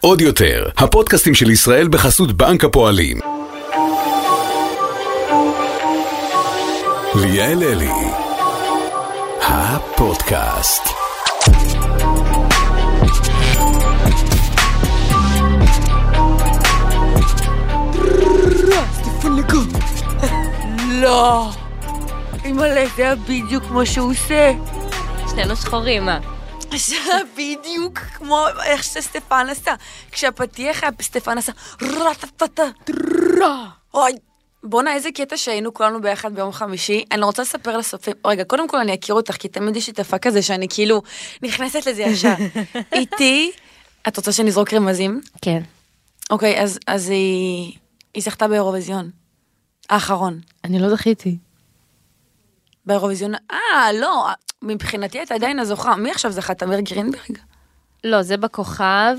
עוד יותר, הפודקאסטים של ישראל בחסות בנק הפועלים. ליאל אלי, הפודקאסט. לא. אימא'לה, זה היה בדיוק כמו שהוא עושה. שנינו שחורים, מה? בדיוק כמו איך שסטפן עשה. כשהפתיח היה סטפן עשה רטטטה. אוי. בואנה, איזה קטע שהיינו כולנו ביחד ביום חמישי. אני רוצה לספר לסופים. רגע, קודם כל אני אכיר אותך, כי תמיד יש לי תפה כזה שאני כאילו נכנסת לזה ישר. איתי, את רוצה שנזרוק רמזים? כן. אוקיי, אז, אז היא, היא זכתה באירוויזיון. האחרון. אני לא זכיתי. באירוויזיון, אה, לא, מבחינתי את עדיין הזוכה. מי עכשיו זכה? תמיר גרינברג? לא, זה בכוכב.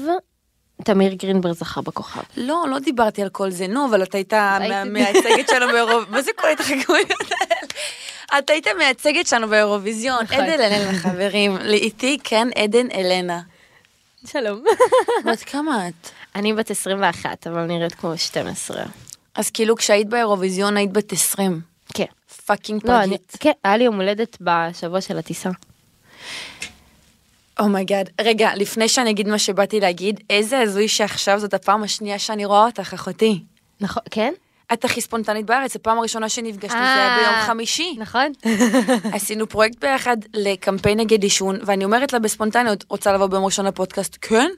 תמיר גרינברג זכה בכוכב. לא, לא דיברתי על כל זה, נו, אבל את היית מה- הייתי- מייצגת שלנו באירוויזיון. מה זה כל ההתחכמויות האלה? את היית מייצגת שלנו באירוויזיון. נכון. עדן אלנה, חברים. לאיתי כן עדן אלנה. שלום. בת כמה את? אני בת 21, אבל נראית כמו 12. אז כאילו כשהיית באירוויזיון היית בת 20. fucking לא, אני, פגית. כן, היה לי יום הולדת בשבוע של הטיסה. oh my god. רגע, לפני שאני אגיד מה שבאתי להגיד, איזה הזוי שעכשיו זאת הפעם השנייה שאני רואה אותך, אחותי. נכון, כן? את הכי ספונטנית בארץ, הפעם הראשונה שנפגשנו זה אה, היה ביום חמישי. נכון. עשינו פרויקט ביחד לקמפיין נגד עישון, ואני אומרת לה בספונטניות, רוצה לבוא ביום ראשון לפודקאסט? כן?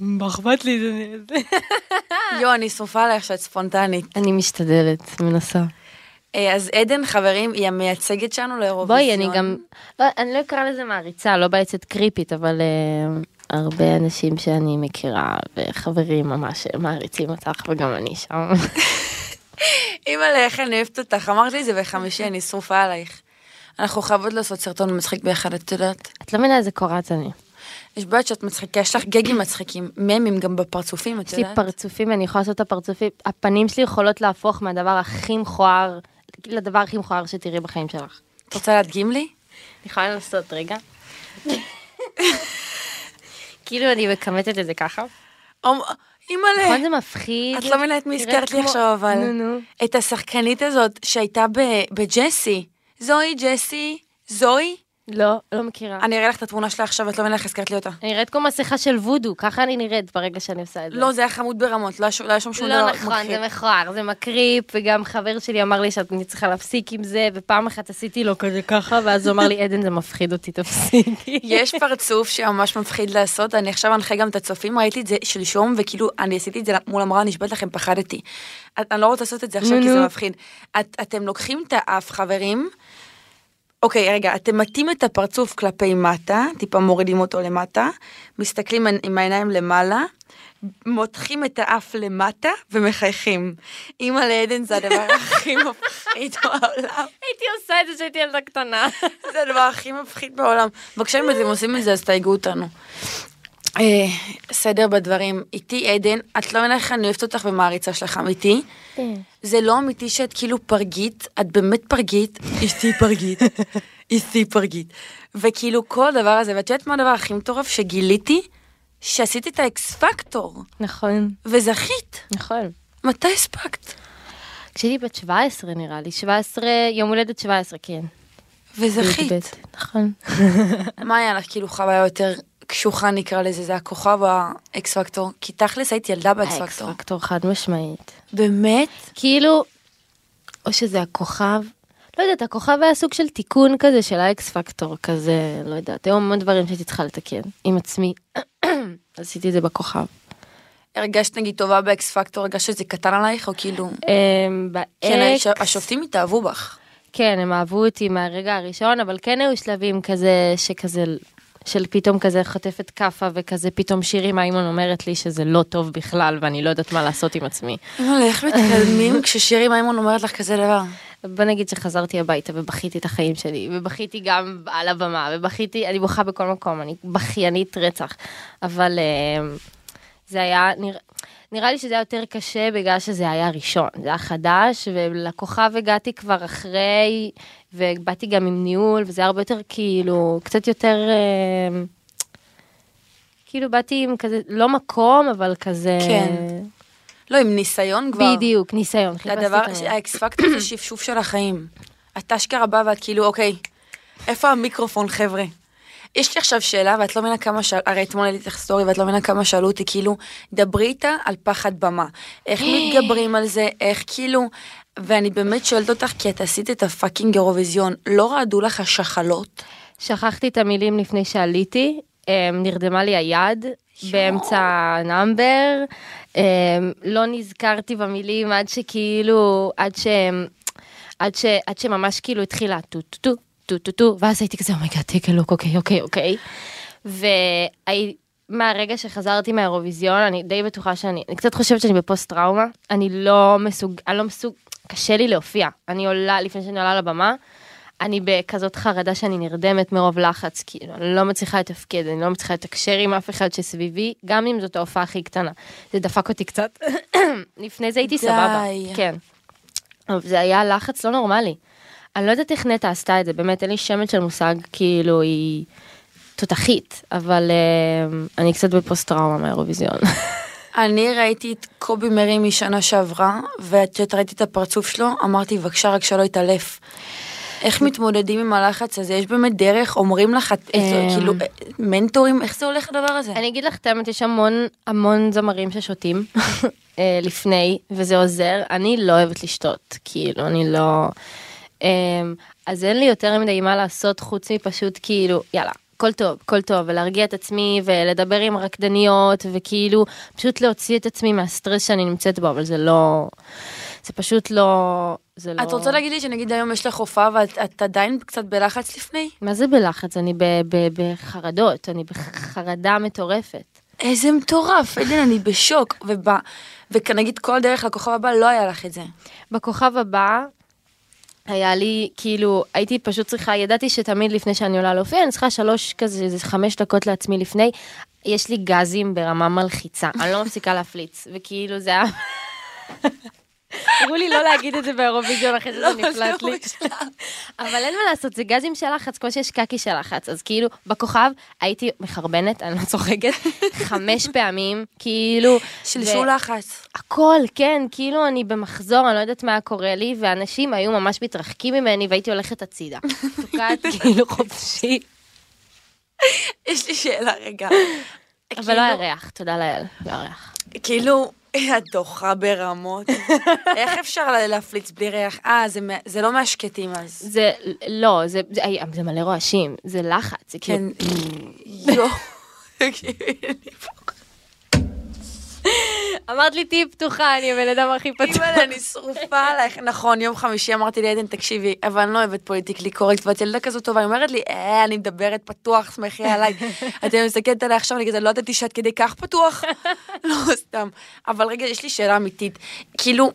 מה אכפת לי זה? יואו, אני שרופה עלייך שאת ספונטנית. אני משתדלת, מנסה. אה, אז עדן, חברים, היא המייצגת שלנו לאירוויזיון. בואי, אני גם, לא, אני לא אקרא לזה מעריצה, לא בעצת קריפית, אבל אה, הרבה אנשים שאני מכירה וחברים ממש מעריצים אותך, וגם אני שם. אימא'לה, איך אני אוהבת אותך. אמרת לי את זה בחמישי, אני שרופה עלייך. אנחנו חייבות לעשות סרטון מצחיק ביחד, את יודעת? את לא מבינה איזה קורת אני. יש בעיות שאת מצחיקה, יש לך גגים מצחיקים, ממים גם בפרצופים, את יש לי יודעת? פרצופים, אני יכולה לעשות את הפרצופים, הפנים שלי יכולות להפוך מהדבר הכי מכוער, לדבר הכי מכוער שתראי בחיים שלך. את רוצה להדגים לי? אני יכולה לנסות רגע. כאילו אני מכמתת את זה ככה. אומ- אימא'לה. נכון זה מפחיד. את לא מבינה את מי הזכרת לי עכשיו, אבל... נו נו. את השחקנית הזאת שהייתה בג'סי. זוהי, ג'סי, זוהי. לא, לא מכירה. אני אראה לך את התמונה שלה עכשיו, את לא מבינה איך הזכרת לי אותה. אני נראית כמו מסכה של וודו, ככה אני נראית ברגע שאני עושה את זה. לא, זה היה חמוד ברמות, לא היה ש- לא שם שום דבר לא נכון, זה מכוער, זה מקריפ, וגם חבר שלי אמר לי שאני צריכה להפסיק עם זה, ופעם אחת עשיתי לו כזה ככה, ואז הוא אמר לי, עדן, זה מפחיד אותי, תפסיקי. יש פרצוף שממש מפחיד לעשות, אני עכשיו אנחה גם את הצופים, ראיתי את זה שלשום, וכאילו, אני עשיתי את זה מול המראה, נשבעת לכם, פחדתי. אני לא רוצה לעשות את זה עכשיו, כי זה. מפחיד. את- אתם לוקחים את האף, חברים, אוקיי, רגע, אתם מטים את הפרצוף כלפי מטה, טיפה מורידים אותו למטה, מסתכלים עם העיניים למעלה, מותחים את האף למטה ומחייכים. אימא לעדן זה הדבר הכי מפחיד בעולם. הייתי עושה את זה כשהייתי ילדה קטנה. זה הדבר הכי מפחיד בעולם. בבקשה, אם אתם עושים את זה, אז תייגו אותנו. אה, סדר בדברים. איתי עדן, את לא מבינה איך אני אוהבת אותך ומעריצה שלך אמיתי. זה לא אמיתי שאת כאילו פרגית, את באמת פרגית, אשתי פרגית, אשתי פרגית. וכאילו כל הדבר הזה, ואת יודעת מה הדבר הכי מטורף שגיליתי? שעשית את האקס פקטור, נכון, וזכית. נכון. מתי הספקת? כשהייתי בת 17 נראה לי, 17, יום הולדת 17, כן. וזכית. י"ב, נכון. מה היה לך כאילו חוויה יותר קשוחה נקרא לזה, זה הכוכב האקס פקטור? כי תכלס היית ילדה באקס האקס פקטור. פקטור חד משמעית. באמת? כאילו, או שזה הכוכב, לא יודעת, הכוכב היה סוג של תיקון כזה של האקס פקטור, כזה, לא יודעת, היו המון דברים שהייתי צריכה לתקן עם עצמי. עשיתי את זה בכוכב. הרגשת נגיד טובה באקס פקטור, הרגשת שזה קטן עלייך או כאילו? אמ, כן, באקס, הש- השופטים התאהבו בך. כן, הם אהבו אותי מהרגע הראשון, אבל כן היו שלבים כזה, שכזה, של פתאום כזה חוטפת כאפה, וכזה פתאום שירי מהאימון אומרת לי שזה לא טוב בכלל, ואני לא יודעת מה לעשות עם עצמי. אימא'לה, איך מתקדמים כששירי מימון אומרת לך כזה דבר? בוא נגיד שחזרתי הביתה ובכיתי את החיים שלי, ובכיתי גם על הבמה, ובכיתי, אני בוכה בכל מקום, אני בכיינית רצח. אבל אה, זה היה, נרא, נראה לי שזה היה יותר קשה בגלל שזה היה ראשון, זה היה חדש, ולכוכב הגעתי כבר אחרי, ובאתי גם עם ניהול, וזה היה הרבה יותר כאילו, קצת יותר... אה, כאילו באתי עם כזה, לא מקום, אבל כזה... כן. לא, עם ניסיון כבר. בדיוק, ניסיון. הדבר. האקס פקטור זה שפשוף של החיים. את אשכרה באה ואת כאילו, אוקיי, איפה המיקרופון, חבר'ה? יש לי עכשיו שאלה, ואת לא מבינה כמה שאל... הרי אתמול העליתי לך סטורי, ואת לא מבינה כמה שאלו אותי, כאילו, דברי איתה על פחד במה. איך מתגברים על זה, איך כאילו... ואני באמת שואלת אותך, כי את עשית את ה fucking אירוויזיון, לא רעדו לך השחלות? שכחתי את המילים לפני שעליתי, אמ, נרדמה לי היד באמצע ה number, אמ, לא נזכרתי במילים עד שכאילו, עד ש... עד, ש, עד שממש כאילו התחילה טו טו טו טו טו טו ואז הייתי כזה oh my god take look אוקיי אוקיי אוקיי ומהרגע שחזרתי מהאירוויזיון אני די בטוחה שאני אני קצת חושבת שאני בפוסט טראומה אני לא מסוג אני לא מסוג קשה לי להופיע אני עולה לפני שאני עולה לבמה אני בכזאת חרדה שאני נרדמת מרוב לחץ, כאילו, אני לא מצליחה לתפקד, אני לא מצליחה לתקשר עם אף אחד שסביבי, גם אם זאת ההופעה הכי קטנה. זה דפק אותי קצת. לפני זה הייתי די. סבבה, כן. זה היה לחץ לא נורמלי. אני לא יודעת איך נטע עשתה את זה, באמת, אין לי שמץ של מושג, כאילו, היא תותחית, אבל אה, אני קצת בפוסט טראומה מהאירוויזיון. אני ראיתי את קובי מרי משנה שעברה, וכשאת ראיתי את הפרצוף שלו, אמרתי, בבקשה, רק שלא יתעלף. איך מתמודדים עם הלחץ הזה? יש באמת דרך? אומרים לך, אמ. כאילו, מנטורים? איך זה הולך הדבר הזה? אני אגיד לך את האמת, יש המון המון זמרים ששותים אה, לפני, וזה עוזר. אני לא אוהבת לשתות, כאילו, אני לא... אה, אז אין לי יותר מדי מה לעשות חוץ מפשוט כאילו, יאללה. הכל טוב, הכל טוב, ולהרגיע את עצמי ולדבר עם רקדניות וכאילו פשוט להוציא את עצמי מהסטרס שאני נמצאת בו, אבל זה לא, זה פשוט לא, זה לא... את רוצה להגיד לי שנגיד היום יש לך הופעה ואת את עדיין קצת בלחץ לפני? מה זה בלחץ? אני ב- ב- בחרדות, אני בחרדה מטורפת. איזה מטורף, עדן, אני בשוק. ובא, וכנגיד כל הדרך לכוכב הבא לא היה לך את זה. בכוכב הבא היה לי כאילו הייתי פשוט צריכה ידעתי שתמיד לפני שאני עולה להופיע אני צריכה שלוש כזה איזה חמש דקות לעצמי לפני יש לי גזים ברמה מלחיצה אני לא מפסיקה להפליץ וכאילו זה היה. אמרו לי לא להגיד את זה באירוויזיון אחרי שזה נפלט לי. אבל אין מה לעשות זה גזים של לחץ כמו שיש קקי של לחץ אז כאילו בכוכב הייתי מחרבנת אני לא צוחקת חמש פעמים כאילו שלשול לחץ. הכל, כן, כאילו אני במחזור, אני לא יודעת מה קורה לי, ואנשים היו ממש מתרחקים ממני והייתי הולכת הצידה. תוקעת כאילו חופשי. יש לי שאלה רגע. אבל לא היה ריח, תודה לאל, לא היה ריח. כאילו, את דוחה ברמות. איך אפשר לה- להפליץ בלי ריח? אה, זה זה לא מהשקטים אז. זה, לא, זה, זה, זה מלא רועשים, זה לחץ, זה כן. כאילו... יואו. אמרת לי תהיי פתוחה, אני הבן אדם הכי פתוח. אימא'לה, אני שרופה עלייך. נכון, יום חמישי אמרתי לי, עדן, תקשיבי, אבל אני לא אוהבת פוליטיקלי קורקט, ואת ילדה כזאת טובה, היא אומרת לי, אה, אני מדברת פתוח, שמחי עליי. אתם מסתכלת עליי עכשיו, אני כזה, לא ידעתי שאת כדי כך פתוח. לא, סתם. אבל רגע, יש לי שאלה אמיתית. כאילו,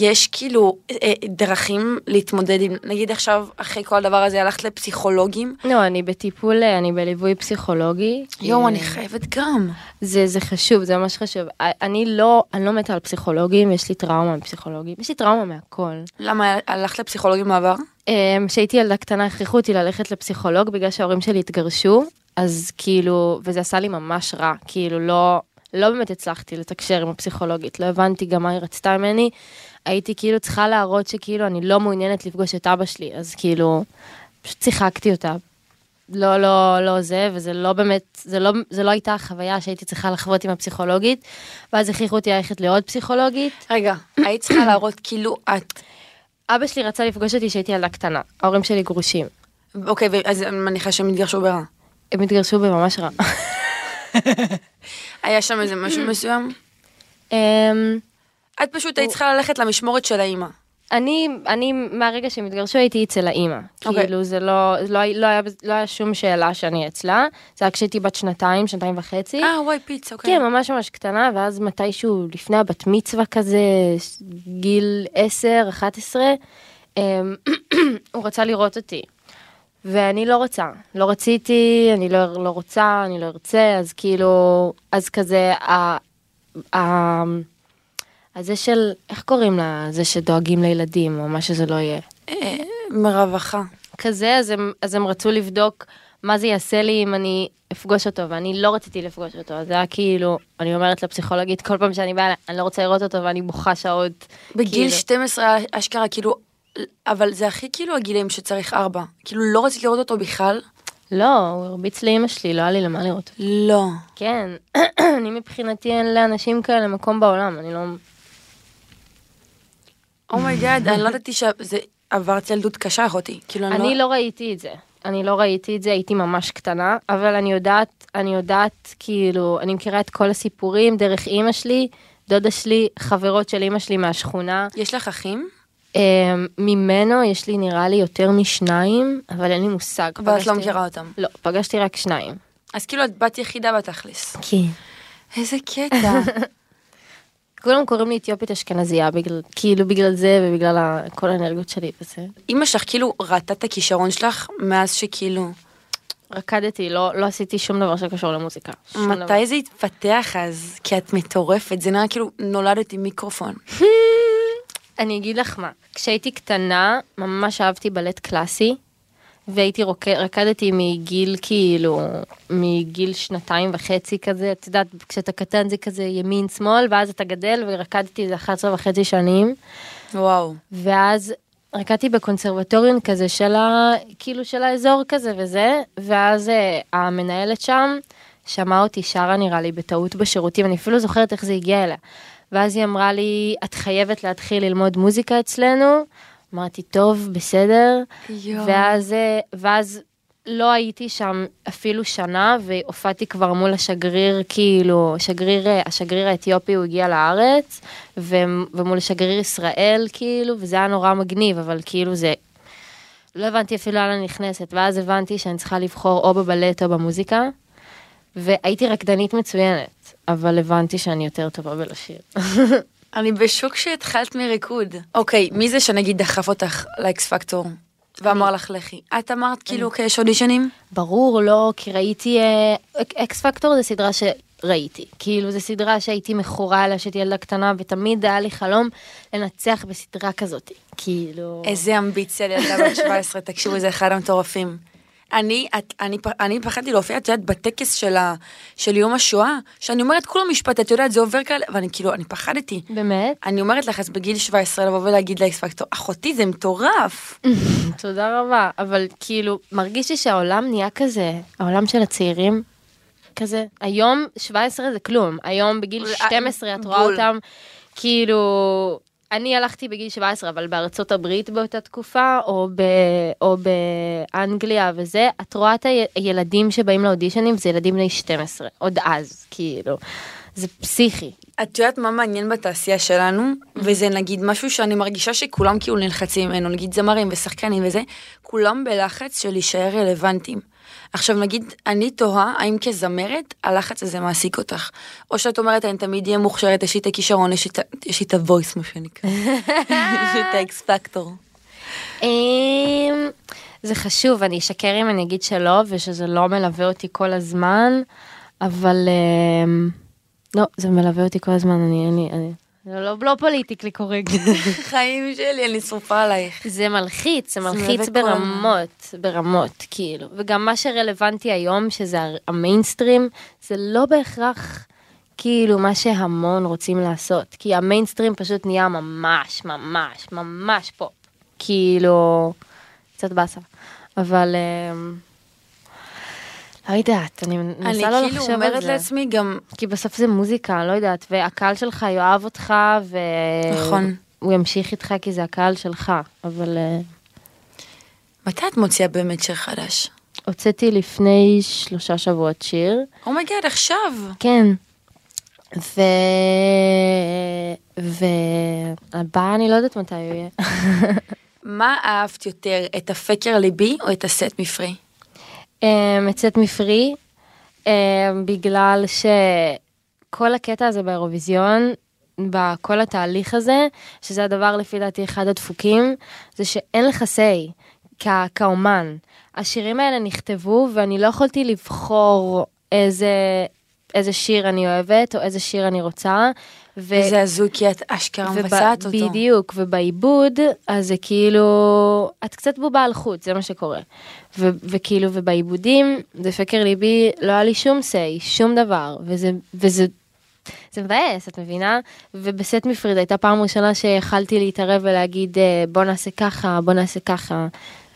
יש כאילו אה, דרכים להתמודד עם, נגיד עכשיו, אחרי כל הדבר הזה, הלכת לפסיכולוגים? לא, אני בטיפול, אני בליווי פסיכולוגי. יואו, אני אה, חייבת גם. זה, זה חשוב, זה ממש חשוב. אני לא, אני לא מתה על פסיכולוגים, יש לי טראומה מפסיכולוגים, יש לי טראומה מהכל. למה הלכת לפסיכולוגים בעבר? אמ, כשהייתי ילדה קטנה הכריחו אותי ללכת לפסיכולוג בגלל שההורים שלי התגרשו, אז כאילו, וזה עשה לי ממש רע, כאילו לא, לא באמת הצלחתי לתקשר עם הפסיכולוגית, לא הבנתי גם מה היא רצתה ממני, הייתי כאילו צריכה להראות שכאילו אני לא מעוניינת לפגוש את אבא שלי, אז כאילו, פשוט שיחקתי אותה. לא, לא, לא זה, וזה לא באמת, זה לא, זה לא הייתה החוויה שהייתי צריכה לחוות עם הפסיכולוגית, ואז הכריחו אותי ללכת לעוד פסיכולוגית. רגע, היית צריכה להראות כאילו את אבא שלי רצה לפגוש אותי כשהייתי ילדה קטנה, ההורים שלי גרושים. אוקיי, אז אני מניחה שהם התגרשו ברע. הם התגרשו בממש רע. היה שם איזה משהו מסוים? אמ, את פשוט היית צריכה ללכת למשמורת של האימא. אני, אני מהרגע שהם התגרשו הייתי אצל האימא. אוקיי. כאילו זה לא, לא, לא, היה, לא היה שום שאלה שאני אצלה. זה היה כשהייתי בת שנתיים, שנתיים וחצי. אה, וואי, פיץ, אוקיי. כן, ממש ממש קטנה, ואז מתישהו לפני הבת מצווה כזה, גיל 10, 11, אמ, הוא רצה לראות אותי. ואני לא רוצה, לא רציתי, אני לא, לא רוצה, אני לא ארצה, אז כאילו, אז כזה, ה... ה... הזה של, איך קוראים לה, זה שדואגים לילדים, או מה שזה לא יהיה. אה, מרווחה. כזה, אז הם, אז הם רצו לבדוק מה זה יעשה לי אם אני אפגוש אותו, ואני לא רציתי לפגוש אותו, אז זה היה כאילו, אני אומרת לפסיכולוגית כל פעם שאני באה, אני לא רוצה לראות אותו ואני בוכה שעות. בגיל כאילו. 12 אשכרה כאילו, אבל זה הכי כאילו הגילים שצריך ארבע. כאילו לא רציתי לראות אותו בכלל. לא, הוא הרביץ לאמא שלי, לא היה לי למה לראות. לא. כן, אני מבחינתי אין לאנשים כאלה מקום בעולם, אני לא... oh my god, אני לא ידעתי שזה עברת ילדות קשה אחותי. כאילו אני לא ראיתי את זה. אני לא ראיתי את זה, הייתי ממש קטנה, אבל אני יודעת, אני יודעת, כאילו, אני מכירה את כל הסיפורים דרך אימא שלי, דודה שלי, חברות של אימא שלי מהשכונה. יש לך אחים? Um, ממנו יש לי נראה לי יותר משניים, אבל אין לי מושג. אבל את לא מכירה אותם. לא, פגשתי רק שניים. אז כאילו את בת יחידה בתכלס. כן. איזה קטע. כולם קוראים לי אתיופית אשכנזייה, בגלל, כאילו בגלל זה ובגלל כל האנרגיות שלי וזה. אמא שלך כאילו ראתה את הכישרון שלך מאז שכאילו, רקדתי, לא, לא עשיתי שום דבר שקשור למוזיקה. שום דבר. מתי זה התפתח אז? כי את מטורפת, זה נראה כאילו נולדת עם מיקרופון. אני אגיד לך מה, כשהייתי קטנה, ממש אהבתי בלט קלאסי, והייתי רוקד, רקדתי מגיל כאילו, מגיל שנתיים וחצי כזה, את יודעת, כשאתה קטן זה כזה ימין שמאל, ואז אתה גדל, ורקדתי איזה 11 וחצי שנים, וואו. ואז רקדתי בקונסרבטוריון כזה של ה... כאילו של האזור כזה וזה, ואז אה, המנהלת שם שמעה אותי שרה נראה לי בטעות בשירותים, אני אפילו זוכרת איך זה הגיע אליה. ואז היא אמרה לי, את חייבת להתחיל ללמוד מוזיקה אצלנו. אמרתי, טוב, בסדר. ואז, אה, ואז לא הייתי שם אפילו שנה, והופעתי כבר מול השגריר, כאילו, שגריר, אה, השגריר האתיופי הוא הגיע לארץ, ו, ומול שגריר ישראל, כאילו, וזה היה נורא מגניב, אבל כאילו זה... לא הבנתי אפילו לאן אני נכנסת, ואז הבנתי שאני צריכה לבחור או בבלט או במוזיקה, והייתי רקדנית מצוינת, אבל הבנתי שאני יותר טובה בלשיר. אני בשוק שהתחלת מריקוד. אוקיי, מי זה שנגיד דחף אותך לאקס פקטור? ואמר לך לכי. את אמרת כאילו, יש אודישנים? ברור, לא, כי ראיתי, אה, אקס פקטור זה סדרה שראיתי. כאילו, זו סדרה שהייתי מכורה אליה כשהייתי ילדה קטנה, ותמיד היה לי חלום לנצח בסדרה כזאת. כאילו... איזה אמביציה לילדה בת 17, תקשיבו, זה אחד המטורפים. אני, את, אני, אני פחדתי להופיע, את יודעת, בטקס של, ה, של יום השואה, שאני אומרת כולו משפט, את יודעת, זה עובר כאלה, ואני כאילו, אני פחדתי. באמת? אני אומרת לך, אז בגיל 17 לבוא ולהגיד לאקס פקטור, אחותי, זה מטורף. תודה רבה. אבל כאילו, מרגיש לי שהעולם נהיה כזה, העולם של הצעירים, כזה. היום 17 זה כלום. היום בגיל בול. 12 את רואה. אותם, כאילו... אני הלכתי בגיל 17, אבל בארצות הברית באותה תקופה, או, ב, או באנגליה וזה, את רואה את הילדים שבאים לאודישנים, זה ילדים בני 12, עוד אז, כאילו. זה פסיכי. את יודעת מה מעניין בתעשייה שלנו, וזה נגיד משהו שאני מרגישה שכולם כאילו נלחצים ממנו, נגיד זמרים ושחקנים וזה, כולם בלחץ של להישאר רלוונטיים. עכשיו נגיד, אני תוהה האם כזמרת הלחץ הזה מעסיק אותך, או שאת אומרת אני תמיד אהיה מוכשרת, יש לי את הכישרון, יש לי את הוויס מה שנקרא, יש לי את האקס פקטור. אמ, זה חשוב, אני אשקר אם אני אגיד שלא, ושזה לא מלווה אותי כל הזמן, אבל אמ, לא, זה מלווה אותי כל הזמן, אני, אני, אני, זה לא, לא politically correct. חיים שלי, אני שרופה עלייך. זה מלחיץ, זה מלחיץ ברמות, ברמות, כאילו. וגם מה שרלוונטי היום, שזה המיינסטרים, זה לא בהכרח כאילו מה שהמון רוצים לעשות. כי המיינסטרים פשוט נהיה ממש, ממש, ממש פופ. כאילו, קצת באסה. אבל... אמ, לא יודעת, אני אני מנסה לא כאילו לחשוב על אומרת זה. לעצמי גם, כי בסוף זה מוזיקה, לא יודעת, והקהל שלך יאהב אותך, ו... נכון. הוא ימשיך איתך כי זה הקהל שלך, אבל אה, מתי את מוציאה באמת שיר חדש? הוצאתי לפני שלושה שבועות שיר, oh my god, עכשיו. כן, ו... והבא אני לא יודעת מתי הוא יהיה. מה אהבת יותר, את ה Feker Libi או את ה Set Me Free? Set Me Free, אה, בגלל שכל הקטע הזה באירוויזיון, בכל התהליך הזה, שזה הדבר לפי דעתי אחד הדפוקים, זה שאין לך say כ- כאומן. השירים האלה נכתבו ואני לא יכולתי לבחור איזה, איזה שיר אני אוהבת או איזה שיר אני רוצה, ו- וזה הזוי כי את אשכרה וב- מבצעת אותו. בדיוק, ובעיבוד, אז זה כאילו, את קצת בובה על חוט, זה מה שקורה. ו- וכאילו, ובעיבודים, זה פקר ליבי, לא היה לי שום say, שום דבר, וזה, וזה, זה מבאס, את מבינה? ובסט מפריד הייתה פעם ראשונה שיכלתי להתערב ולהגיד, אה, בוא נעשה ככה, בוא נעשה ככה,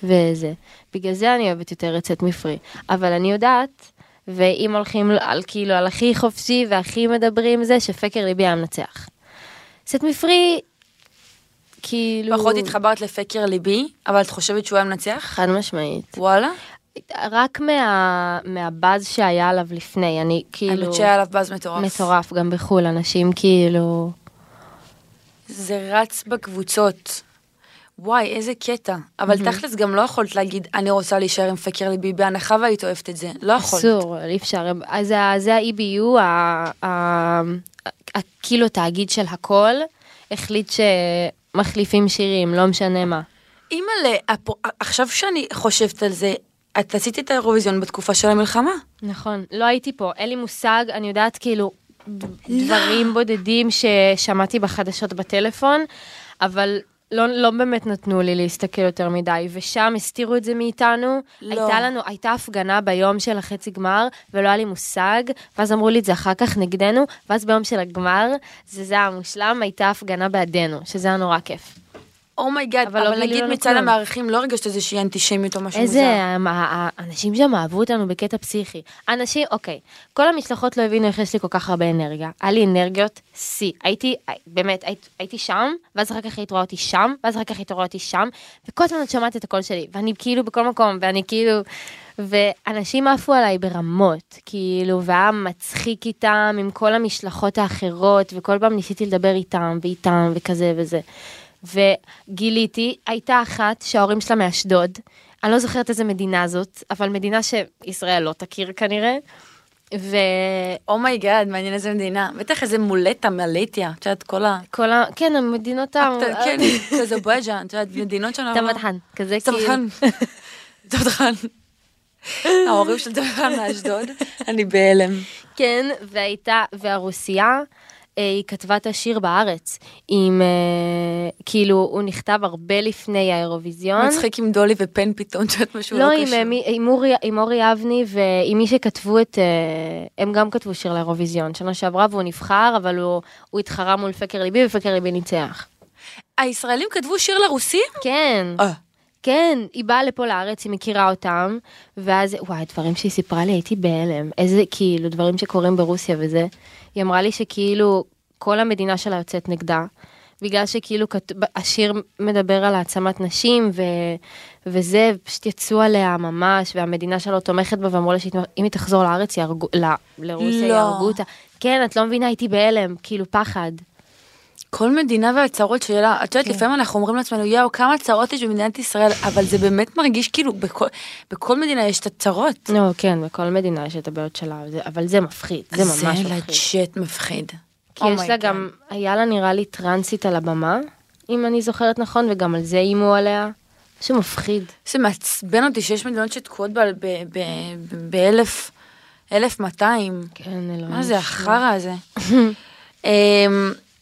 וזה. בגלל זה אני אוהבת יותר את סט מפרי. אבל אני יודעת, ואם הולכים על כאילו על הכי חופשי והכי מדברים זה, שפקר ליבי היה מנצח. סט מפרי, כאילו... פחות התחברת לפקר ליבי, אבל את חושבת שהוא היה מנצח? חד משמעית. וואלה? רק מה, מהבאז שהיה עליו לפני, אני כאילו... האמת שהיה עליו באז מטורף. מטורף, גם בחו"ל, אנשים כאילו... זה רץ בקבוצות. וואי, איזה קטע. אבל תכלס גם לא יכולת להגיד, אני רוצה להישאר עם פקר ליבי, בהנחה והיית אוהבת את זה. לא יכולת. אסור, אי אפשר. אז זה ה-EBU, כאילו תאגיד של הכל, החליט שמחליפים שירים, לא משנה מה. אימא'לה, עכשיו שאני חושבת על זה, את עשית את האירוויזיון בתקופה של המלחמה. נכון, לא הייתי פה, אין לי מושג, אני יודעת כאילו דברים בודדים ששמעתי בחדשות בטלפון, אבל לא, לא באמת נתנו לי להסתכל יותר מדי, ושם הסתירו את זה מאיתנו. לא. הייתה לנו, הייתה הפגנה ביום של החצי גמר, ולא היה לי מושג, ואז אמרו לי את זה אחר כך נגדנו, ואז ביום של הגמר, זה זה היה מושלם, הייתה הפגנה בעדנו, שזה היה נורא כיף. oh my god, אבל לא אבל נגיד מצד. המעריצים לא הרגשת איזושהי אנטישמיות או משהו מוזר. איזה, האנשים שם אהבו אותנו בקטע פסיכי. אנשים, אוקיי, כל המשלחות לא הבינו איך יש לי כל כך הרבה אנרגיה. היה לי אנרגיות שיא. הייתי, באמת, הייתי, הייתי שם, ואז אחר כך היית רואה אותי שם, ואז אחר כך היית רואה אותי שם, וכל הזמן את שמעת את הקול שלי, ואני כאילו בכל מקום, ואני כאילו... ואנשים עפו עליי ברמות, כאילו, והיה מצחיק איתם עם כל המשלחות האחרות, וכל פעם ניסיתי לדבר איתם, ואיתם, וכזה וזה. וגיליתי, הייתה אחת שההורים שלה מאשדוד, אני לא זוכרת איזה מדינה זאת, אבל מדינה שישראל לא תכיר כנראה. וכל אומייגאד, מעניין איזה מדינה. בטח איזה מולטה מליטיה, את יודעת, כל ה... ה... כן, המדינות ה... כן, אזרבייג'אן, את יודעת, מדינות שלנו. טבחן, כזה כאילו. טבחן. טבחן. ההורים של טבחן מאשדוד, אני בהלם. כן, והייתה, והרוסייה, אה, היא כתבה את השיר בארץ, עם, אה, כאילו, הוא נכתב הרבה לפני האירוויזיון. מצחיק עם דולי ופן פתאום, את יודעת משהו לא, לא עם, קשור. אה, מי- עם, אורי, עם אורי אבני ועם מי שכתבו את, אה, הם גם כתבו שיר לאירוויזיון, שנה שעברה והוא נבחר, אבל הוא, הוא התחרה מול פקר ליבי ופקר ליבי ניצח. הישראלים כתבו שיר לרוסים? כן, אה. כן, היא באה לפה לארץ, היא מכירה אותם, ואז, וואי, דברים שהיא סיפרה לי, הייתי בהלם. איזה, כאילו, דברים שקורים ברוסיה וזה. היא אמרה לי שכאילו, כל המדינה שלה יוצאת נגדה, בגלל שכאילו, השיר מדבר על העצמת נשים, ו, וזה, פשוט יצאו עליה ממש, והמדינה שלה תומכת בה, ואמרו לה שאם היא תחזור לארץ, יהרגו, ל, לרוסיה, לא. יהרגו אותה. כן, את לא מבינה, הייתי בהלם, כאילו, פחד. כל מדינה והצהרות שלה, את יודעת, כן. לפעמים אנחנו אומרים לעצמנו, יואו, כמה צרות יש במדינת ישראל, אבל זה באמת מרגיש כאילו, בכל- בכל מדינה יש את הצרות. לא, כן, בכל מדינה יש את הבעיות שלה, זה- אבל זה מפחיד, זה ממש זה מפחיד. לג'ט מפחיד. כי יש Oh my לה God. גם, היה לה נראה לי טרנסית על הבמה, אם אני זוכרת נכון, וגם על זה איימו עליה. משהו מפחיד. זה מעצבן אותי שיש מדינות שתקועות באלף, אלף מאתיים. כן, אלוהים. מה זה החרא הזה?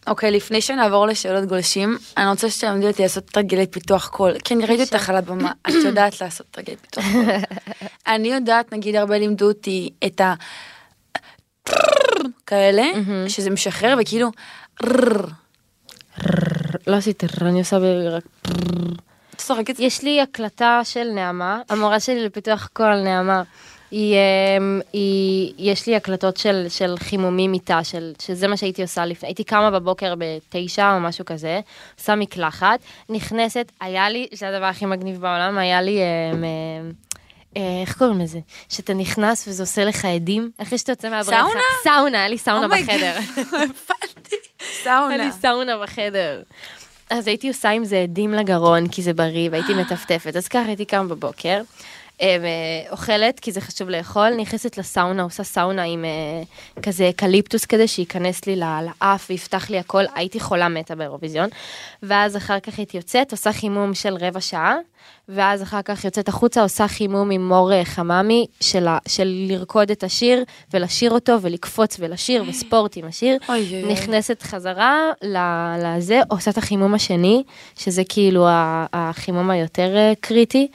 אוקיי, לפני שנעבור לשאלות גולשים, אני רוצה שתלמדי אותי לעשות תרגילי פיתוח קול. כי אני ראיתי אותך על הבמה, את יודעת לעשות תרגילי פיתוח קול. אני יודעת, נגיד, הרבה לימדו אותי את ה... כאלה, שזה משחרר וכאילו... לא עשיתי רר, אני עושה. רק... יש לי הקלטה של נעמה, המורה שלי לפיתוח קול, נעמה. היא, אמ, היא, יש לי הקלטות של, של חימומים איתה, של, שזה מה שהייתי עושה לפני, הייתי קמה בבוקר בתשע או משהו כזה, עושה מקלחת, נכנסת, היה לי, זה הדבר הכי מגניב בעולם, היה לי, אמ, אמ, אה, איך קוראים לזה? שאתה נכנס וזה עושה לך אדים, אחרי שאתה יוצא מהבריכה. סאונה? סאונה, היה לי סאונה Oh בחדר. הבנתי. היה לי סאונה. סאונה בחדר. אז הייתי עושה עם זה אדים לגרון, כי זה בריא, והייתי מטפטפת. אז ככה הייתי קמה בבוקר. אה, אוכלת, כי זה חשוב לאכול, נכנסת לסאונה, עושה סאונה עם אה, כזה אקליפטוס כזה, שייכנס לי לאף ויפתח לי הכל, הייתי חולה מתה באירוויזיון. ואז אחר כך הייתי יוצאת, עושה חימום של רבע שעה, ואז אחר כך יוצאת החוצה, עושה חימום עם מור אה, חממי, של, לרקוד את השיר, ולשיר אותו, ולקפוץ ולשיר, וספורט עם השיר. אוי. נכנסת חזרה לזה, עושה את החימום השני, שזה כאילו החימום היותר קריטי,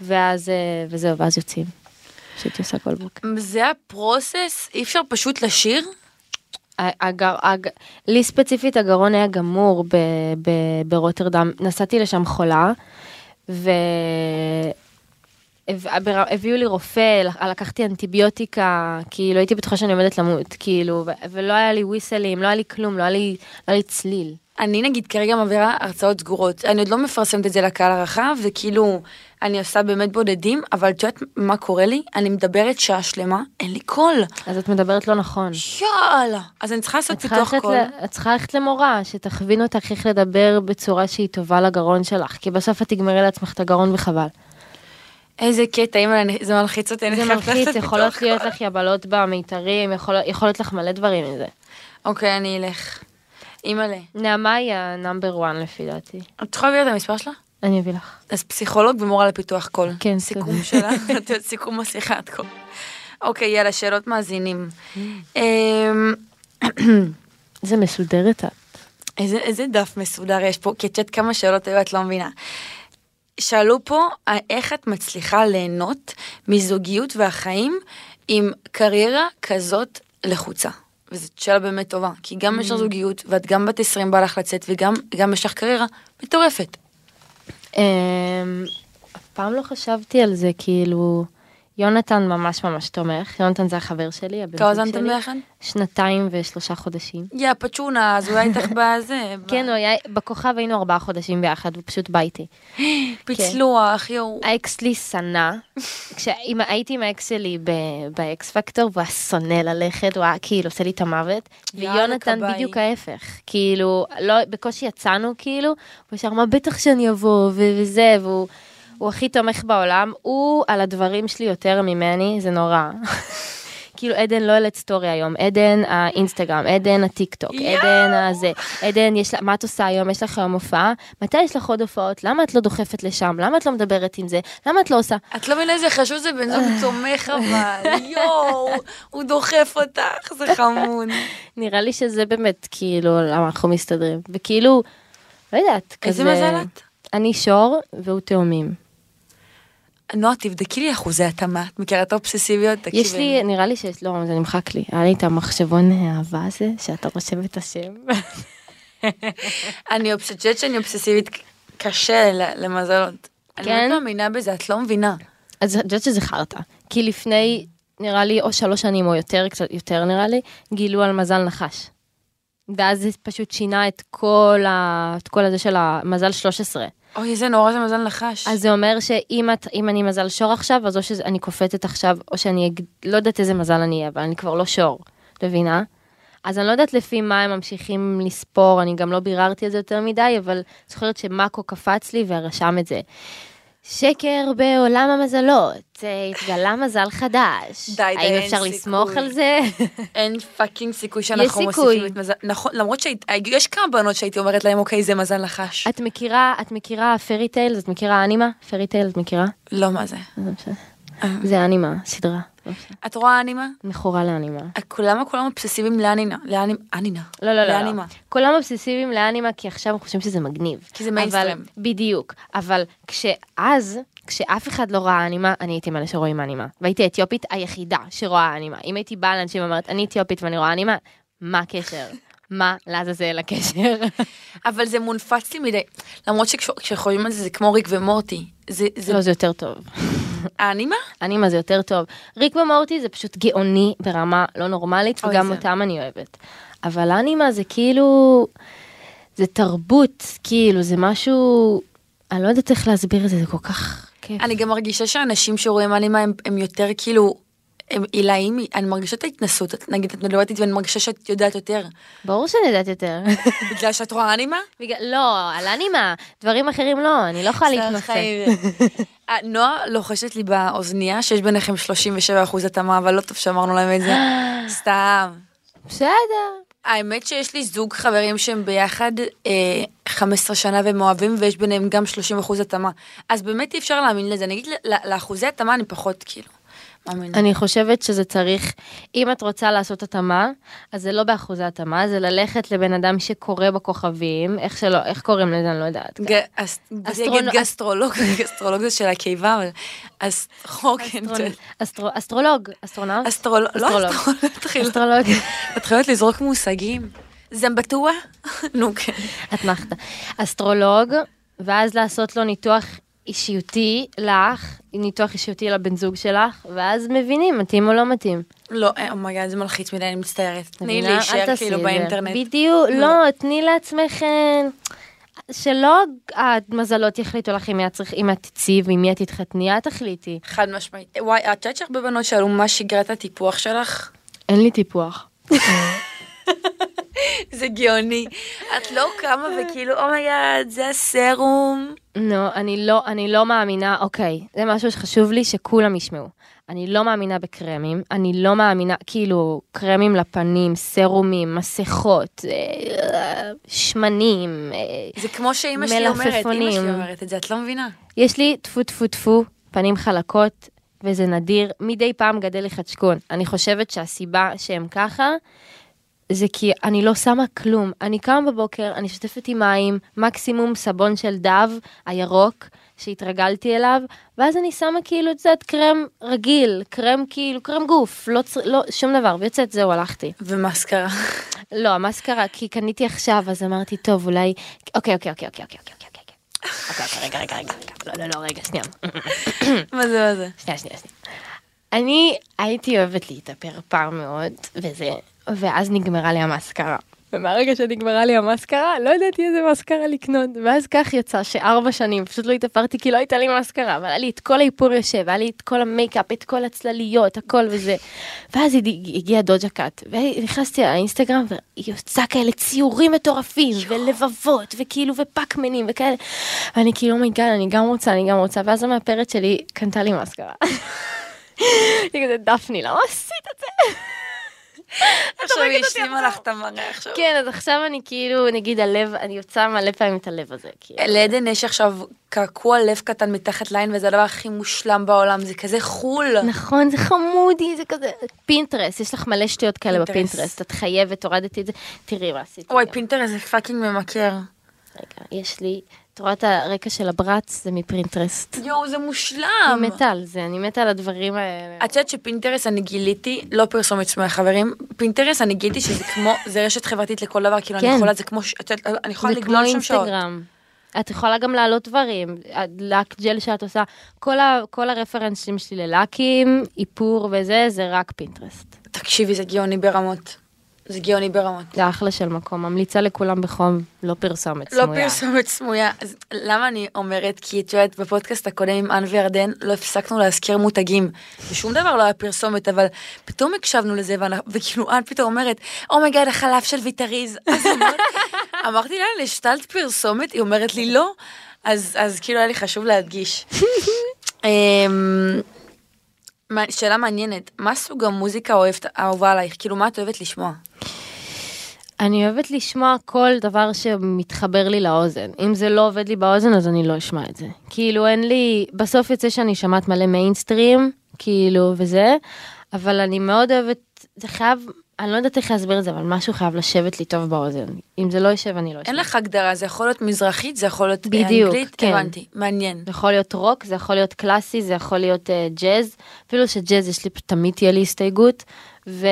ואז, אה, וזהו, ואז יוצאים. שהייתי עושה כל בוקר. זה הפרוסס, אי אפשר פשוט לשיר? הגר, הג... לי ספציפית הגרון היה גמור ב, ב, ברוטרדם, נסעתי לשם חולה, ו... הב- הביאו לי רופא, לקחתי אנטיביוטיקה, כאילו הייתי בטוחה שאני עומדת למות, כאילו, ולא היה לי וויסלים, לא היה לי כלום, לא היה לי, לא היה לי צליל. אני נגיד כרגע מעבירה הרצאות סגורות, אני עוד לא מפרסמת את זה לקהל הרחב, וכאילו, אני עושה באמת בודדים, אבל את יודעת מה קורה לי? אני מדברת שעה שלמה, אין לי קול. אז את מדברת לא נכון. יאללה. אז אני צריכה לעשות פיתוח קול. ל- את צריכה ללכת למורה, שתכווין אותך איך לדבר בצורה שהיא טובה לגרון שלך, כי בסוף את תגמרי לעצמך את הגרון וחבל. איזה קטע, אימא, זה מלחיץ אותי, זה מלחיץ, יכולות להיות. לך יבלות במיתרים, יכול יכול להיות לך מלא דברים מזה. אוקיי, אני אלך. אימא'לה. נעמה היא ה number 1 לפי דעתי. את יכולה להביא את המספר שלה? אני אביא לך. אז פסיכולוג ומורה לפיתוח קול. כן, סיכום יודעת, סיכום השיחת קול. אוקיי, יאללה, שאלות מאזינים. אמ, זה מסודרת את. איזה, איזה דף מסודר יש פה, כי את יודעת כמה שאלות היו, את לא מבינה. שאלו פה, איך את מצליחה ליהנות מזוגיות והחיים עם קריירה כזאת לחוצה? וזאת שאלה באמת טובה, כי גם יש לך זוגיות, ואת גם בת 20 בא לך לצאת, וגם גם יש לך קריירה מטורפת. אמ, אף פעם לא חשבתי על זה, כאילו, יונתן ממש ממש תומך, יונתן זה החבר שלי, הבן כמה זוג זמן אתם שלי. ביחד? שנתיים ושלושה חודשים. יא, פצ'ונה, אז אולי איתך בזה. כן, הוא היה, בכוכב היינו ארבעה חודשים ביחד, הוא פשוט בא איתי. פיצלוח, יואו. האקס שלי שנא, כשאם הייתי עם האקס שלי באקס פקטור, והוא היה שונא ללכת, הוא היה כאילו עושה לי את המוות, ויונתן. בדיוק ההפך, כאילו, לא, בקושי יצאנו כאילו, הוא ישר מה בטח שאני אבוא, וזה, והוא הוא הכי תומך בעולם, הוא על הדברים שלי יותר ממני, זה נורא. כאילו עדן לא העלית סטורי היום, עדן האינסטגרם, עדן הטיק טוק! עדן הזה, עדן יש לה, מה את עושה היום, יש לך היום הופעה, מתי יש לך עוד הופעות, למה את לא דוחפת לשם, למה את לא מדברת עם זה, למה את לא עושה, את לא מבינה איזה חשוב זה בן זוג תומך אבל, יואו, הוא דוחף אותך, זה חמוד. נראה לי שזה באמת כאילו למה אנחנו מסתדרים, וכאילו, לא יודעת, איזה כזה, מזל את? אני שור והוא תאומים. נועה, תבדקי לי אחוזי התאמה, את מכירה את האובססיביות? יש. לי, נראה לי שיש, לא, זה נמחק לי, היה לי את המחשבון האהבה הזה, שאתה רושם את השם. אני חושבת שאני אובססיבית קשה למזלות. אני כן? לא מאמינה בזה, את לא מבינה. אז את יודעת שזה חרטא, כי לפני, נראה לי, או שלוש שנים או יותר, קצת יותר נראה לי, גילו על מזל נחש. ואז זה פשוט שינה את כל, ה... את כל הזה של המזל 13. אוי, איזה נורא זה מזל נחש. אז זה אומר שאם את, אני מזל שור עכשיו, אז או שאני קופצת עכשיו, או שאני, לא יודעת איזה מזל אני אהיה, אבל אני כבר לא שור, את מבינה? אז אני לא יודעת לפי מה הם ממשיכים לספור, אני גם לא ביררתי את זה יותר מדי, אבל זוכרת שמאקו קפץ לי ורשם את זה. שקר בעולם המזלות, אה, התגלה מזל חדש. די, די, האם אין אפשר סיכוי. לסמוך על זה? אין fucking סיכוי שאנחנו סיכוי. מוסיפים את מזל. נכון, למרות שיש כמה בנות שהייתי אומרת להם, אוקיי, זה מזל נחש. את מכירה, את מכירה Fairy Tails, את מכירה אנימה? Fairy Tails, את מכירה? לא, מה זה? זה אנימה, סדרה. משנה. את רואה אנימה? מכורה לאנימה. כולם כולם אובססיביים לאנינה. לאנימה. לא, לא, לא, לא. לאנימה. כולם אובססיביים לאנימה כי עכשיו הם חושבים שזה מגניב. כי זה מיינסטרים. אבל- בדיוק. אבל כשאז, כשאף אחד לא ראה אנימה, אני הייתי מאלה שרואים אנימה. והייתי האתיופית היחידה שרואה אנימה. אם הייתי באה לאנשים ואומרת, אני אתיופית ואני רואה אנימה, מה הקשר? מה לעזאזל הקשר? אבל זה מונפץ לי מדי. למרות שכשחושבים על זה, זה כמו ריק ומורטי. זה, זה, לא, זה יותר טוב. האנימה? אנימה זה יותר טוב. ריק ומורטי זה פשוט גאוני ברמה לא נורמלית, וגם זה- אותם אני אוהבת. אבל אנימה זה כאילו, זה תרבות, כאילו, זה משהו, אני לא יודעת איך להסביר את זה, זה כל כך כיף. אני גם מרגישה שאנשים שרואים אנימה הם, הם יותר כאילו, הילה, אם אני מרגישה את ההתנסות, נגיד את מדברת איתי ואני מרגישה שאת יודעת יותר. ברור שאני יודעת יותר. בגלל שאת רואה אנימה? בגלל- לא, על אנימה, דברים אחרים לא, אני לא יכולה. חיים. אה, נועה לוחשת לי באוזנייה שיש ביניכם 37 אחוז התאמה, אבל לא טוב שאמרנו להם את זה. סתם. בסדר. האמת שיש לי זוג חברים שהם ביחד אה, 15 שנה והם אוהבים ויש ביניהם גם 30 אחוז התאמה. אז באמת אי אפשר להאמין לזה. נגיד לאחוזי התאמה אני פחות כאילו. מאמינה. אני חושבת שזה צריך, אם את רוצה לעשות התאמה, אז זה לא באחוזי התאמה, זה ללכת לבן אדם שקורא בכוכבים, איך שלא, איך קוראים לזה, אני לא יודעת. ג- אס- גסטרולוג, גסטרולוג זה של הקיבה, אבל אז חוקן, אסטרונ- אסטרו- אסטרולוג, אסטרונאוט? אסטרולוג, לא אסטרולוג. אסטרולוג, תתחיל- אסטרולוג. מתחילות לזרוק מושגים. זמבטואה? נו כן. אתנחתא. אסטרולוג, ואז לעשות לו ניתוח אישיותי לך, ניתוח אישיותי לבן זוג שלך, ואז מבינים מתאים או לא מתאים. לא, oh my god, זה מלחיץ מדי, אני מצטערת. תני להישאר כאילו. באינטרנט. בדיוק, לא, תני לעצמך... אה, שלא המזלות יחליטו לך אם את תצאי ועם מי את תתחתני, את תחליטי. חד משמעית. וואי, את יודעת שהרבה בנות שאלו מה שגרת הטיפוח שלך? אין לי טיפוח. זה גאוני. את לא קמה וכאילו, oh my god, זה הסרום. לא, אני לא, אני לא מאמינה, אוקיי, זה משהו שחשוב לי שכולם ישמעו. אני לא מאמינה בקרמים, אני לא מאמינה, כאילו, קרמים לפנים, סרומים, מסכות, אה, שמנים, אה, זה כמו שאימא שלי אומרת, אימא מלפפונים. שלי אומרת את זה, את לא מבינה. יש לי טפו טפו טפו, פנים חלקות, וזה נדיר, מדי פעם גדל לי חדשקון. אני חושבת שהסיבה שהם ככה, זה כי אני לא שמה כלום. אני קמה בבוקר, אני שוטפת עם מים, מקסימום סבון של דב, הירוק, שהתרגלתי אליו, ואז אני שמה כאילו, את יודעת, קרם רגיל, קרם כאילו, קרם גוף, לא, צר- לא שום דבר, ויוצאת, זהו, הלכתי. ומסקרה. לא, המסקרה, כי קניתי עכשיו, אז אמרתי, טוב, אולי... אוקיי, אוקיי, אוקיי, אוקיי, אוקיי, אוקיי, אוקיי, אוקיי. אוקיי, אוקיי, רגע, רגע, רגע. לא, לא, לא, רגע, שנייה. מה זה, מה זה? שנייה, שנייה, שנייה. אני הייתי אוהבת להתאפר פעם מאוד, וזה, ואז נגמרה לי המסקרה. ומהרגע שנגמרה לי המסקרה, לא ידעתי איזה מסקרה לקנות. ואז כך יצא שארבע שנים פשוט לא התאפרתי כי לא הייתה לי מסקרה, אבל היה לי את כל האיפור יושב, היה לי את כל המייקאפ, את כל הצלליות, הכל וזה. ואז הד- הגיע דוג'ה קאט, ונכנסתי לאינסטגרם, והיא עושה כאלה ציורים מטורפים, ולבבות, וכאילו, ופאקמנים, וכאלה. ואני כאילו, oh my god, אני גם רוצה, אני גם רוצה, ואז המאפרת שלי קנתה לי מסקרה. היא כזה, דפני, למה עשית את זה? עכשיו היא השלימה. לך את המראה עכשיו. כן, אז עכשיו אני כאילו, נגיד הלב, אני יוצאה מלא פעמים את הלב הזה. כאילו. לעדן יש עכשיו קעקוע לב קטן מתחת לעין וזה הדבר הכי מושלם בעולם, זה כזה חול. נכון, זה חמודי, זה כזה... פינטרסט, יש לך מלא שטויות כאלה. בפינטרסט, את חייבת, הורדתי את זה, תראי מה עשיתי. וואי, גם. פינטרסט זה fucking ממכר. רגע, יש לי, את רואה את הרקע של הברץ, זה מפינטרסט. יואו, זה מושלם. אני מתה על זה, אני מתה על הדברים האלה. את יודעת שפינטרסט אני גיליתי, לא פרסומת שמועה חברים, פינטרסט אני גיליתי שזה כמו, זה רשת חברתית לכל דבר, כאילו אני כן. יכולה, זה כמו, את יודעת, אני יכולה זה כמו לגלול שם שעות. אינסטגרם. את יכולה גם להעלות דברים, לק ג'ל שאת עושה, כל, ה, כל הרפרנסים שלי ללקים, איפור וזה, זה רק פינטרסט. תקשיבי, זה גאוני ברמות. זה גאוני ברמות. זה אחלה של מקום, ממליצה לכולם בחום, לא פרסומת לא סמויה. פרסומת סמויה. אז למה אני אומרת? כי את יודעת, בפודקאסט הקודם עם אן וירדן לא הפסקנו להזכיר מותגים. ושום דבר לא היה פרסומת, אבל פתאום הקשבנו לזה, וכאילו אן פתאום אומרת, oh my god, החלב של ויטריז. אמרתי- אמרתי לה, לשתלת פרסומת? היא אומרת לי, לא. אז אז כאילו היה לי חשוב להדגיש. שאלה מעניינת, מה סוג המוזיקה האוהבת- האהובה עלייך? כאילו, מה את אוהבת לשמוע? אני אוהבת לשמוע כל דבר שמתחבר לי לאוזן. אם זה לא עובד לי באוזן, אז אני לא אשמע את זה. כאילו, אין לי... בסוף יוצא שאני שומעת מלא מיינסטרים, כאילו, וזה, אבל אני מאוד אוהבת... זה חייב... אני לא יודעת איך להסביר את זה, אבל משהו חייב לשבת לי טוב באוזן. אם זה לא יושב, אני לא אשמע. אין לך הגדרה, זה יכול להיות מזרחית, זה יכול להיות בדיוק, אנגלית, כן. הבנתי, מעניין. זה יכול להיות רוק, זה יכול להיות קלאסי, זה יכול להיות uh, ג'אז. אפילו שג'אז יש לי, תמיד תהיה לי הסתייגות. וזהו,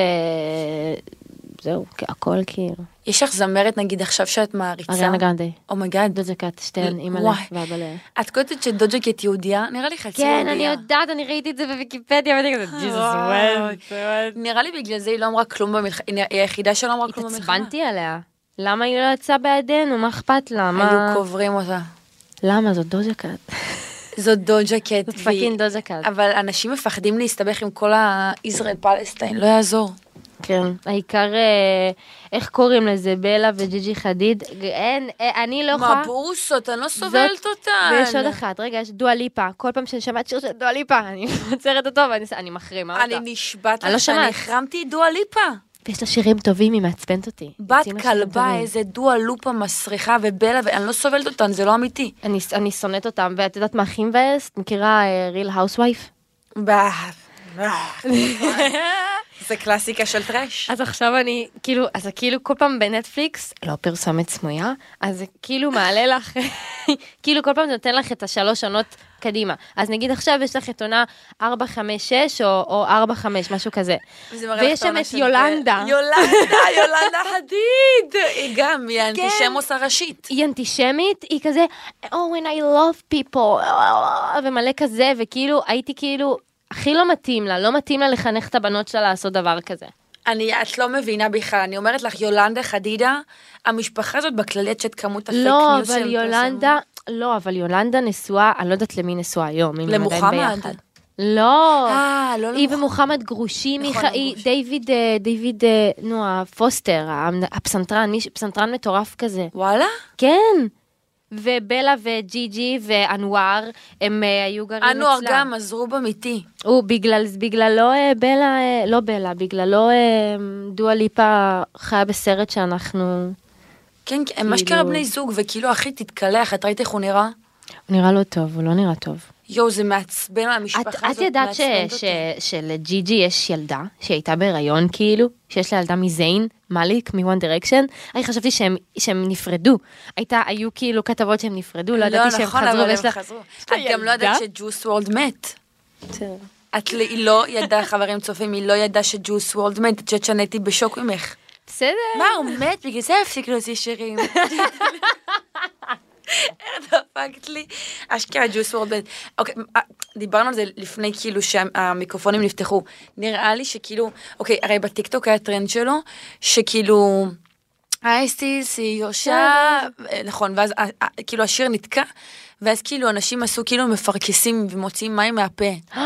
הכל כאילו. יש לך זמרת נגיד עכשיו שאת מעריצה? אריאנה גרנדי. Oh my god. דוג'ה קאט, שתיהן, אימא'לה וואי. ואבא ל... את קולטת שדוג'ה קט יהודייה? נראה לי חצי כן, יהודייה. אני יודעת, אני ראיתי את זה בוויקיפדיה, ואני כזה, ג'יזוס, וואי. נראה לי בגלל זה היא לא אמרה כלום במלחמה, היא היחידה שלא אמרה כלום במלחמה. התעצבנתי עליה. למה היא לא יצאה בעדנו? מה אכפת לה? היו מה... קוברים אותה. למה? זאת דוג'ה קאט. זאת דוג'ה קט. זאת fucking דוג'ה קאט. אבל אנשים מפחדים להסתבך עם כל הישראל Palestine, לא יעזור. כן, העיקר, אה, איך קוראים לזה, בלה וג'יג'י חדיד, אין, אה, אני לא יכולה... מה בורסות, אני לא סובלת אותן. ויש עוד אחת, רגע, יש דואה ליפה, כל פעם שאני שומעת שיר של דואה ליפה, אני עוצרת אותו ואני אני מחרימה אותה. אני נשבעת לא לך שאני. החרמתי את דואה ליפה. ויש לה שירים טובים, היא מעצבנת אותי. בת כלבה. איזה דואה ליפה מסריחה ובלה, ואני לא סובלת אותן, זה לא אמיתי. אני, אני שונאת אותם, ואת יודעת מה הכי מבאס? את מכירה Real האוסווייף? זה קלאסיקה של trash. אז עכשיו אני, כאילו, אז זה כאילו כל פעם בנטפליקס, לא פרסומת סמויה, אז זה כאילו מעלה לך, כאילו כל פעם זה נותן לך את השלוש עונות קדימה. אז נגיד עכשיו יש לך את עונה 4, 5, 6 או, או 4, 5, משהו כזה. ויש שם את יולנדה. יולנדה, יולנדה חדיד. היא גם, היא האנטישמוס הראשית. היא אנטישמית, היא כזה, Oh, when I love people, ומלא כזה, וכאילו, הייתי כאילו, הכי לא מתאים לה, לא מתאים לה לחנך את הבנות שלה לעשות דבר כזה. אני, את לא מבינה בכלל, אני אומרת לך, יולנדה חדידה, המשפחה הזאת בכללי, את שאת כמות הפייק לא, ניוז אבל שהם יולנדה, לא, אבל יולנדה נשואה, אני לא יודעת למי נשואה היום, אם הם עדיין. ביחד. לא, אה, לא היא למוחמד. ומוחמד גרושים, נכון, היא-. דיוויד, אה, דיוויד, אה, נו, הפוסטר, הפסנתרן, פסנתרן מטורף כזה. וואלה? כן. ובלה וג'יג'י ואנואר, הם אה, היו גרים אצלה. אנואר גם עזרו במיתי. הוא בגלל, בגללו אה, בלה, אה, לא בלה, בגללו אה, דואה ליפה חיה בסרט שאנחנו... כן, כן, הם אשכרה כאילו- בני זוג, וכאילו, אחי, תתקלח, את ראית איך הוא נראה? הוא נראה לא טוב, הוא לא נראה טוב. יואו, זה מעצבן את, מהמשפחה הזאת, את ידעת. שלג'יג'י יש ילדה שהייתה בהיריון כאילו, שיש לה ילדה מזיין, מאליק, מוואן דירקשן, אני חשבתי שהם, שהם נפרדו. הייתה, היו כאילו כתבות שהם נפרדו, לא ידעתי שהם נכון, חזרו אבל ויש הם לה... חזרו. את גם לא? ידעת שג'וס וולד מת. את ל- היא לא ידעה, חברים צופים, היא לא ידעה שג'וס וורלד מת, את חושבת שאני הייתי בשוק ממך. בסדר. מה, הוא מת? בגלל זה הפסיק להוציא שירים. דפקת לי? אשכרה ג'וס וורלד. אוקיי, אה, דיברנו על זה לפני כאילו שהמיקרופונים נפתחו. נראה לי שכאילו, אוקיי, הרי בטיקטוק היה טרנד שלו, שכאילו... See your shadows, נכון, ואז אה, אה, כאילו השיר נתקע, ואז כאילו אנשים עשו כאילו מפרכסים ומוציאים מים מהפה.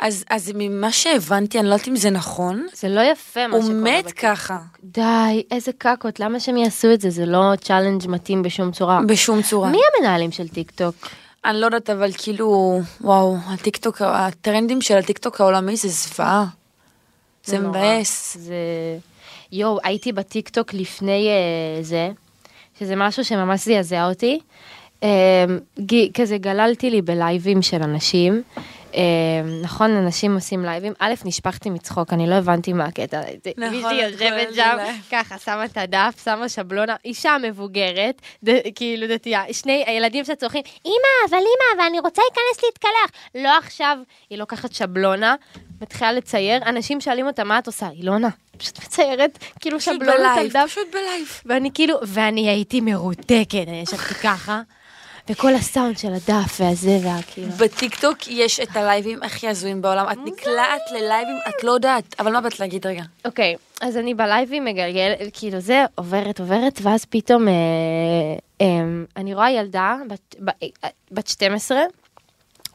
אז, אז ממה שהבנתי, אני לא יודעת אם זה נכון, זה לא יפה מה הוא שקורה. מת בטיקטוק. ככה, די, איזה קקות, למה שהם יעשו את זה? זה לא challenge מתאים בשום צורה. בשום צורה. מי המנהלים של טיק טוק? אני לא יודעת, אבל כאילו, וואו, הטיקטוק, הטרנדים של הטיקטוק העולמי זה זוועה. זה. מבאס. זה... יואו, הייתי בטיק טוק לפני אה, זה, שזה משהו שממש זעזע אותי. ג- כזה גללתי לי בלייבים של אנשים. אה, נכון, אנשים עושים לייבים. א', נשפכתי מצחוק, אני לא הבנתי מה הקטע. נכון, מישהי יושבת שם. ככה, שמה את הדף, שמה שבלונה, אישה מבוגרת, ד- כאילו דתייה, שני הילדים שלה צורכים, אמא, אבל אמא, ואני רוצה להיכנס להתקלח. לא עכשיו, היא לוקחת שבלונה, מתחילה לצייר, אנשים שואלים אותה, מה את עושה? אילונה, פשוט מציירת, כאילו שבלונות על דף. פשוט בלייב. ואני כאילו, ואני הייתי מרותקת, אני ישבתי ככה, וכל הסאונד של הדף והזה והכאילו. בטיקטוק יש את הלייבים הכי הזויים בעולם. את נקלעת ללייבים, את לא יודעת. אבל מה באת להגיד רגע? אוקיי, אז אני בלייבים מגלגל, כאילו זה, עוברת, עוברת, ואז פתאום אה, אה, אני רואה ילדה בת, אה, בת 12,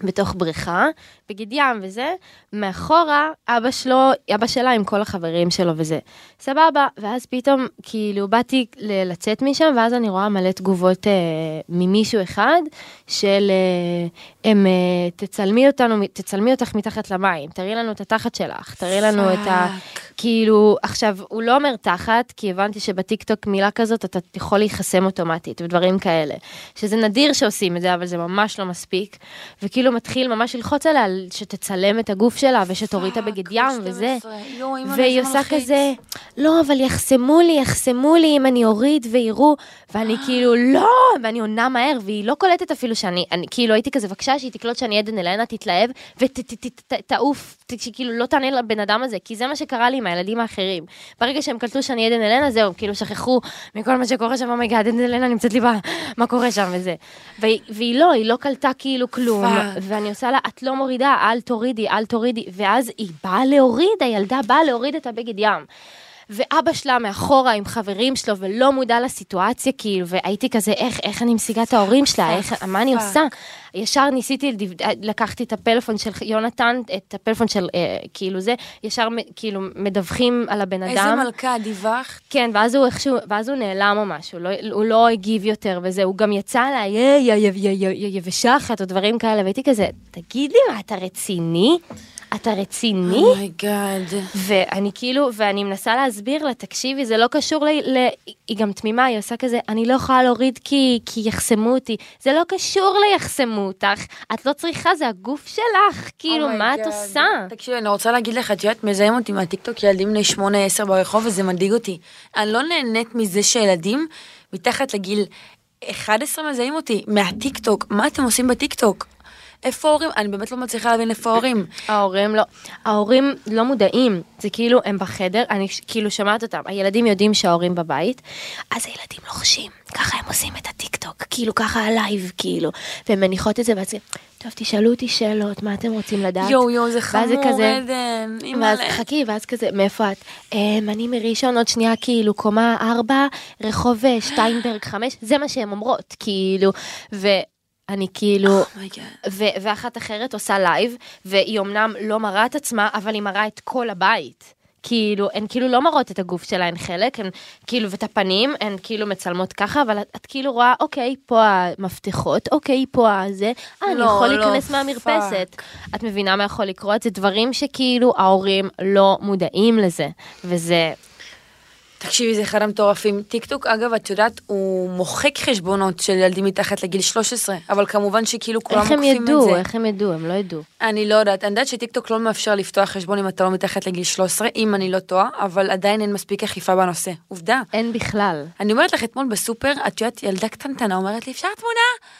בתוך בריכה, בגד ים וזה, מאחורה אבא שלו, אבא שלה עם כל החברים שלו וזה. סבבה, ואז פתאום כאילו באתי ל- לצאת משם, ואז אני רואה מלא תגובות אה, ממישהו אחד, של אה, הם, אה, תצלמי אותנו, תצלמי אותך מתחת למים, תראי לנו את התחת שלך, תראי לנו את ה... fuck. כאילו, עכשיו, הוא לא אומר תחת, כי הבנתי שבטיקטוק מילה כזאת אתה יכול להיחסם אוטומטית ודברים כאלה. שזה נדיר שעושים את זה, אבל זה ממש לא מספיק. וכאילו מתחיל ממש ללחוץ עליה שתצלם את הגוף שלה ושתוריד את הבגד ים 12. וזה. והיא עושה. כזה, לא, אבל יחסמו לי, יחסמו לי אם אני אוריד ויראו, ואני כאילו, לא, ואני עונה מהר, והיא לא קולטת אפילו שאני, אני כאילו הייתי כזה, בבקשה שהיא תקלוט שאני עדן אלנה, תתלהב, ותעוף, שכאילו לא תענה לבן אדם הזה, כי זה מה שקרה לי עם הילדים האחרים. ברגע שהם קלטו שאני עדן אלנה, זהו, כאילו שכחו מכל מה שקורה שם, oh my god, עדן אלנה נמצאת לי ב... מה קורה שם וזה. והיא, לא, היא לא קלטה כאילו כלום. ואני עושה לה, את לא מורידה, אל תורידי, אל תורידי, ואז היא באה להוריד, הילדה באה להוריד את הבגד ים. ואבא שלה מאחורה עם חברים שלו ולא מודע לסיטואציה כאילו והייתי כזה איך איך אני משיגה את ההורים שלה איך מה אני. עושה ישר ניסיתי, לד- לקחתי את הפלאפון של יונתן, את הפלאפון של אה, כאילו זה, ישר כאילו מדווחים על הבן איזה אדם. מלכה, דיווחת? כן, ואז הוא איכשהו, ואז הוא נעלם או משהו, לא, הוא לא הגיב יותר וזה, הוא גם יצא עליי, "אה, יא יא יא יא יא יבשה אחת או דברים כאלה, והייתי כזה, תגיד לי מה, אתה רציני? אתה רציני? oh my god. ואני כאילו, ואני מנסה להסביר לה, תקשיבי, זה לא קשור ל... ל... היא גם תמימה, היא עושה כזה, אני לא יכולה להוריד כי, כי יחסמו אותי. זה לא קשור ליחסמו אותך, את לא צריכה, זה הגוף שלך, כאילו, מה את oh my god. עושה? תקשיבי, אני רוצה להגיד לך, את יודעת, מזהים אותי מהטיקטוק ילדים בני 8-10 ברחוב, וזה מדאיג אותי. אני לא נהנית מזה שילדים מתחת לגיל 11 מזהים אותי מהטיקטוק. מה אתם עושים בטיקטוק? איפה ההורים? אני באמת לא מצליחה להבין איפה ההורים. ההורים לא, ההורים לא מודעים, זה כאילו הם בחדר, אני כאילו שומעת אותם, הילדים יודעים שההורים בבית, אז הילדים לוחשים, ככה הם עושים את הטיקטוק, כאילו ככה ה live, כאילו, והן מניחות את זה ואז טוב תשאלו אותי שאלות, מה אתם רוצים לדעת? יואו יואו, זה חמור, כזה- עדן. ואז. חכי, ואז כזה, מאיפה את? "אמ, אני מראשון עוד שנייה, כאילו, קומה ארבע, רחוב אה, שטיינברג חמש, זה מה שהן אומרות, כאילו, ואני כאילו. ו- ואחת אחרת עושה live, והיא אמנם לא מראה את עצמה, אבל היא מראה את כל הבית. כאילו, הן כאילו לא מראות את הגוף שלהן חלק, הן כאילו, ואת הפנים, הן כאילו מצלמות ככה, אבל את, את כאילו רואה, אוקיי, פה המפתחות, אוקיי, פה הזה, אה, אני לא, יכול לא, להיכנס מהמרפסת. את מבינה מה יכול לקרות? זה דברים שכאילו ההורים לא מודעים לזה, וזה... תקשיבי, זה אחד המטורפים. טיקטוק, אגב, את יודעת, הוא מוחק חשבונות של ילדים מתחת לגיל 13, אבל כמובן שכאילו כולם איך הם עוקפים את ידעו? זה. איך הם ידעו? הם לא ידעו. אני לא יודעת, אני יודעת שטיקטוק לא מאפשר לפתוח חשבון אם אתה לא מתחת לגיל 13, אם אני לא טועה, אבל עדיין אין מספיק אכיפה בנושא. עובדה. אין בכלל. אני אומרת לך אתמול בסופר, את יודעת, ילדה קטנטנה אומרת לי, אפשר תמונה?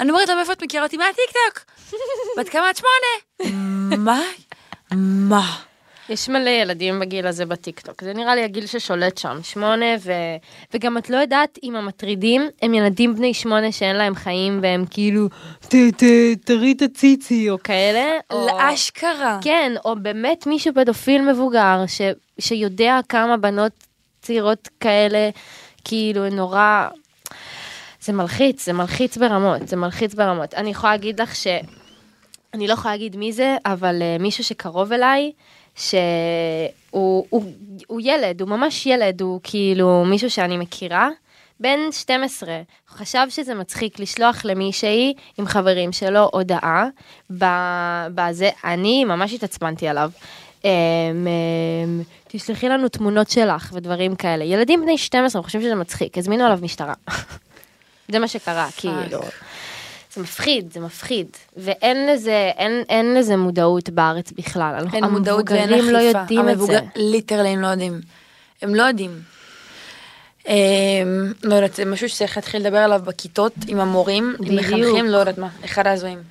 אני אומרת לה, מאיפה את מכירה אותי? מהטיקטוק. בת כמה את שמונה? מה? מה? יש מלא ילדים בגיל הזה בטיקטוק, זה נראה לי הגיל ששולט שם, שמונה, ו... וגם את לא יודעת אם המטרידים הם ילדים בני שמונה שאין להם חיים והם כאילו, "ת- ת- תראי את הציצי או כאלה, או... לאשכרה. כן, או באמת מישהו פדופיל מבוגר ש... שיודע כמה בנות צעירות כאלה, כאילו נורא... זה מלחיץ, זה מלחיץ ברמות, זה מלחיץ ברמות. אני יכולה להגיד לך ש... אני לא יכולה להגיד מי זה, אבל uh, מישהו שקרוב אליי, שהוא הוא, הוא ילד, הוא ממש ילד, הוא כאילו מישהו שאני מכירה, בן 12, הוא חשב שזה מצחיק לשלוח למישהי עם חברים שלו הודעה, ב- בזה, אני ממש התעצבנתי עליו. אמ, אמ, תשלחי לנו תמונות שלך ודברים כאלה. ילדים בני 12, אני חושבים שזה מצחיק, הזמינו עליו משטרה. זה מה שקרה, כאילו. זה מפחיד, זה מפחיד. ואין לזה, אין, אין לזה מודעות בארץ בכלל. אין מודעות ואין המבוגרים אכיפה. לא יודעים את זה. ליטרלי הם לא יודעים. הם לא יודעים. אמ, לא יודעת, זה משהו שצריך להתחיל לדבר עליו בכיתות עם המורים, עם. מחנכים, לא יודעת מה, אחד ההזויים.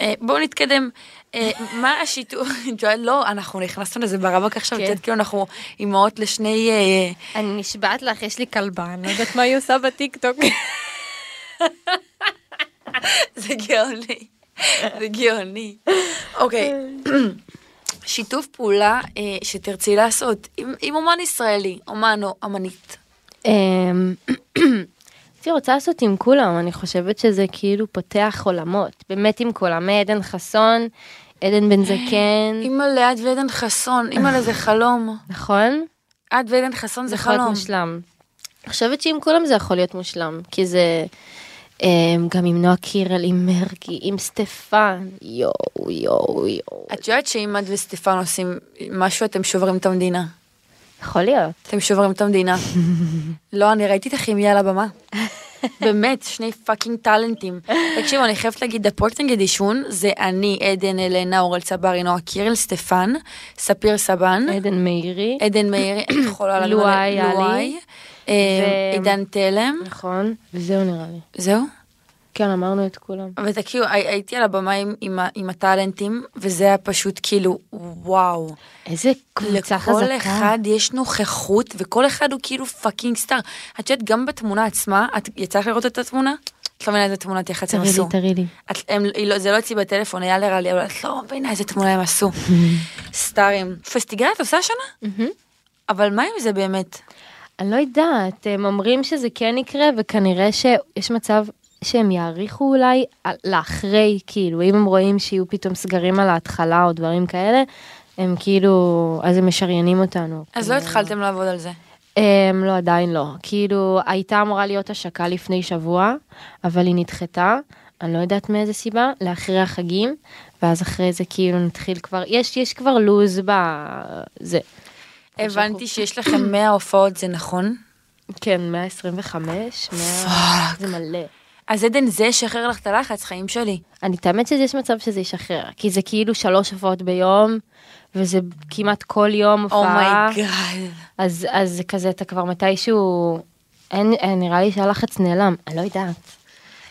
אה, בואו נתקדם. אה, מה השיתוף, לא, אנחנו נכנסנו לזה ברמק עכשיו, את כן. יודעת, כאילו אנחנו אימהות לשני, אה, אני נשבעת לך, יש לי כלבה, אני לא יודעת מה היא עושה בטיקטוק. זה גאוני, זה גאוני. אוקיי, שיתוף פעולה אה, שתרצי לעשות עם עם אומן ישראלי, אומן או אמנית. אמ, הייתי רוצה לעשות עם כולם, אני חושבת שזה כאילו פותח עולמות. באמת עם כולם, מעדן חסון, עדן בן זקן, אימא ליד ועדן חסון, אימא לזה חלום. נכון? את ועדן חסון זה זה יכול להיות חלום. מושלם. אני חושבת שעם כולם זה יכול להיות מושלם, כי זה אמ, גם עם נועה קירל, עם מרגי, עם סטפן, יואו, יואו, יואו. את יודעת שאם את וסטפן עושים משהו, אתם שוברים את המדינה. יכול להיות. אתם שוברים את המדינה. לא, אני ראיתי את הכימיה על הבמה. באמת, שני fucking טאלנטים. תקשיבו, אני חייבת להגיד, הפרויקט נגד עישון זה אני, עדן, אלנה, אורל צברי, נועה קירל, סטפן, ספיר סבן, עדן מאירי, עדן מאירי, יכולה להגיד, לואי. לואי, עידן תלם, נכון, וזהו נראה לי. זהו. כן, אמרנו את כולם. ותכירו, הי- הייתי על הבמה עם, עם, עם הטאלנטים, וזה היה פשוט כאילו, וואו. איזה קבוצה חזקה. לכל אחד יש נוכחות, וכל אחד הוא כאילו fucking star. את יודעת, גם בתמונה עצמה, את יצא לך לראות את התמונה? את לא מבינה איזה תמונת יח"צ הם תראי עשו. לי, תראי לי. הם, היא לא, זה לא אצלי בטלפון, היה לרע לי, אבל את לא מבינה איזה תמונה הם עשו. סטארים. פסטיגל את עושה השנה? אבל מה עם זה באמת? אני לא יודעת, הם אומרים שזה כן יקרה, וכנראה שיש מצב שהם יעריכו אולי לאחרי, כאילו, אם הם רואים שיהיו פתאום סגרים על ההתחלה או דברים כאלה, הם כאילו, אז הם משריינים אותנו. אז לא כאילו. התחלתם לעבוד על זה. Um, לא, עדיין לא. כאילו, הייתה אמורה להיות השקה לפני שבוע, אבל היא נדחתה, אני לא יודעת מאיזה סיבה, לאחרי החגים, ואז אחרי זה כאילו נתחיל כבר, יש, יש כבר לוז בזה. הבנתי שיש לכם 100 הופעות, זה נכון? כן, 125, 100, זה מלא. אז עדן, זה ישחרר לך את הלחץ, חיים שלי. אני, את האמת שיש מצב שזה ישחרר, כי זה כאילו שלוש הופעות ביום, וזה כמעט כל יום הופעה. oh my god. אז, אז זה כזה, אתה כבר מתישהו, אין, אין, נראה לי שהלחץ נעלם, אני לא יודעת.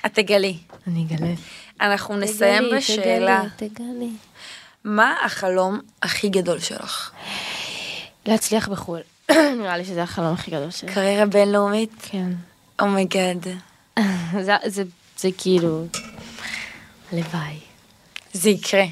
את תגלי. אני אגלה. אנחנו נסיים בשאלה, תגלי, תגלי. מה החלום הכי גדול שלך? להצליח בחו"ל. נראה לי שזה החלום הכי גדול שלי. קריירה בינלאומית? כן. oh my god. זה, זה, זה כאילו, הלוואי. זה יקרה.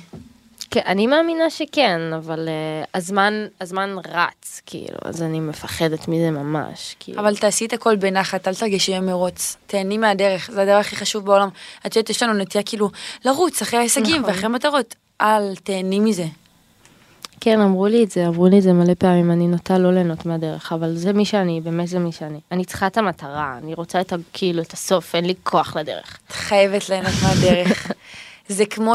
כן, אני מאמינה שכן, אבל uh, הזמן, הזמן רץ, כאילו, אז אני מפחדת מזה ממש. כאילו. אבל תעשי את הכל בנחת, אל תרגישי במרוץ. תהני מהדרך, זה הדבר הכי חשוב בעולם. את יודעת, יש לנו נטייה כאילו לרוץ אחרי ההישגים נכון. ואחרי מטרות. אל תהני מזה. כן, אמרו לי את זה, אמרו לי את זה מלא פעמים, אני נוטה לא ליהנות מהדרך, אבל זה מי שאני, באמת זה מי שאני. אני צריכה את המטרה, אני רוצה את ה... כאילו, את הסוף, אין לי כוח לדרך. את חייבת ליהנות מהדרך. זה כמו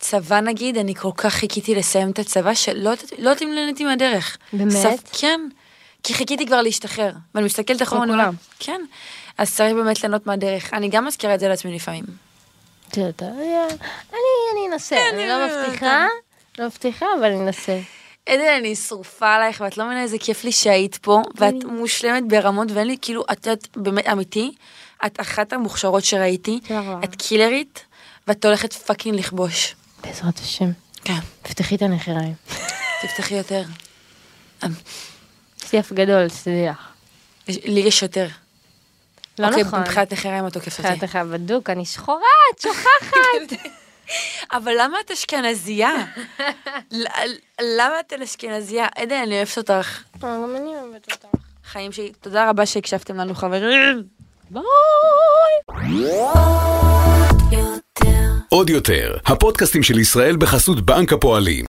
שצבא נגיד, אני כל כך חיכיתי לסיים את הצבא, שלא לא נהניתי מהדרך. באמת? סף, כן. כי חיכיתי כבר להשתחרר. ואני מסתכלת אחורה, אני אומרת. כן. אז צריך באמת ליהנות מהדרך. אני גם מזכירה את זה לעצמי לפעמים. אני, אנסה, אני לא מבטיחה, לא מבטיחה, אבל אני אנסה. עדן, אני שרופה עלייך, ואת לא מבינה איזה כיף לי שהיית פה, ואת מושלמת ברמות, ואין לי, כאילו, את יודעת, באמת, אמיתי, את אחת המוכשרות שראיתי. את קילרית, ואת הולכת פאקינג לכבוש. בעזרת השם. כן. תפתחי את הנחיריים. תפתחי יותר. לי אף גדול. יש- לי יש יותר. לא אוקיי, נכון. מבחינת נחיריים את תוקפת אותי. מבחינת לך בדוק, אני שחורה, את שוכחת. אבל למה את אשכנזייה? למה את אשכנזייה? עדן, אני אוהבת אותך. גם אני אוהבת אותך. חיים שלי, תודה רבה שהקשבתם לנו, חברים. ביי. עוד יותר, הפודקאסטים של ישראל בחסות בנק הפועלים.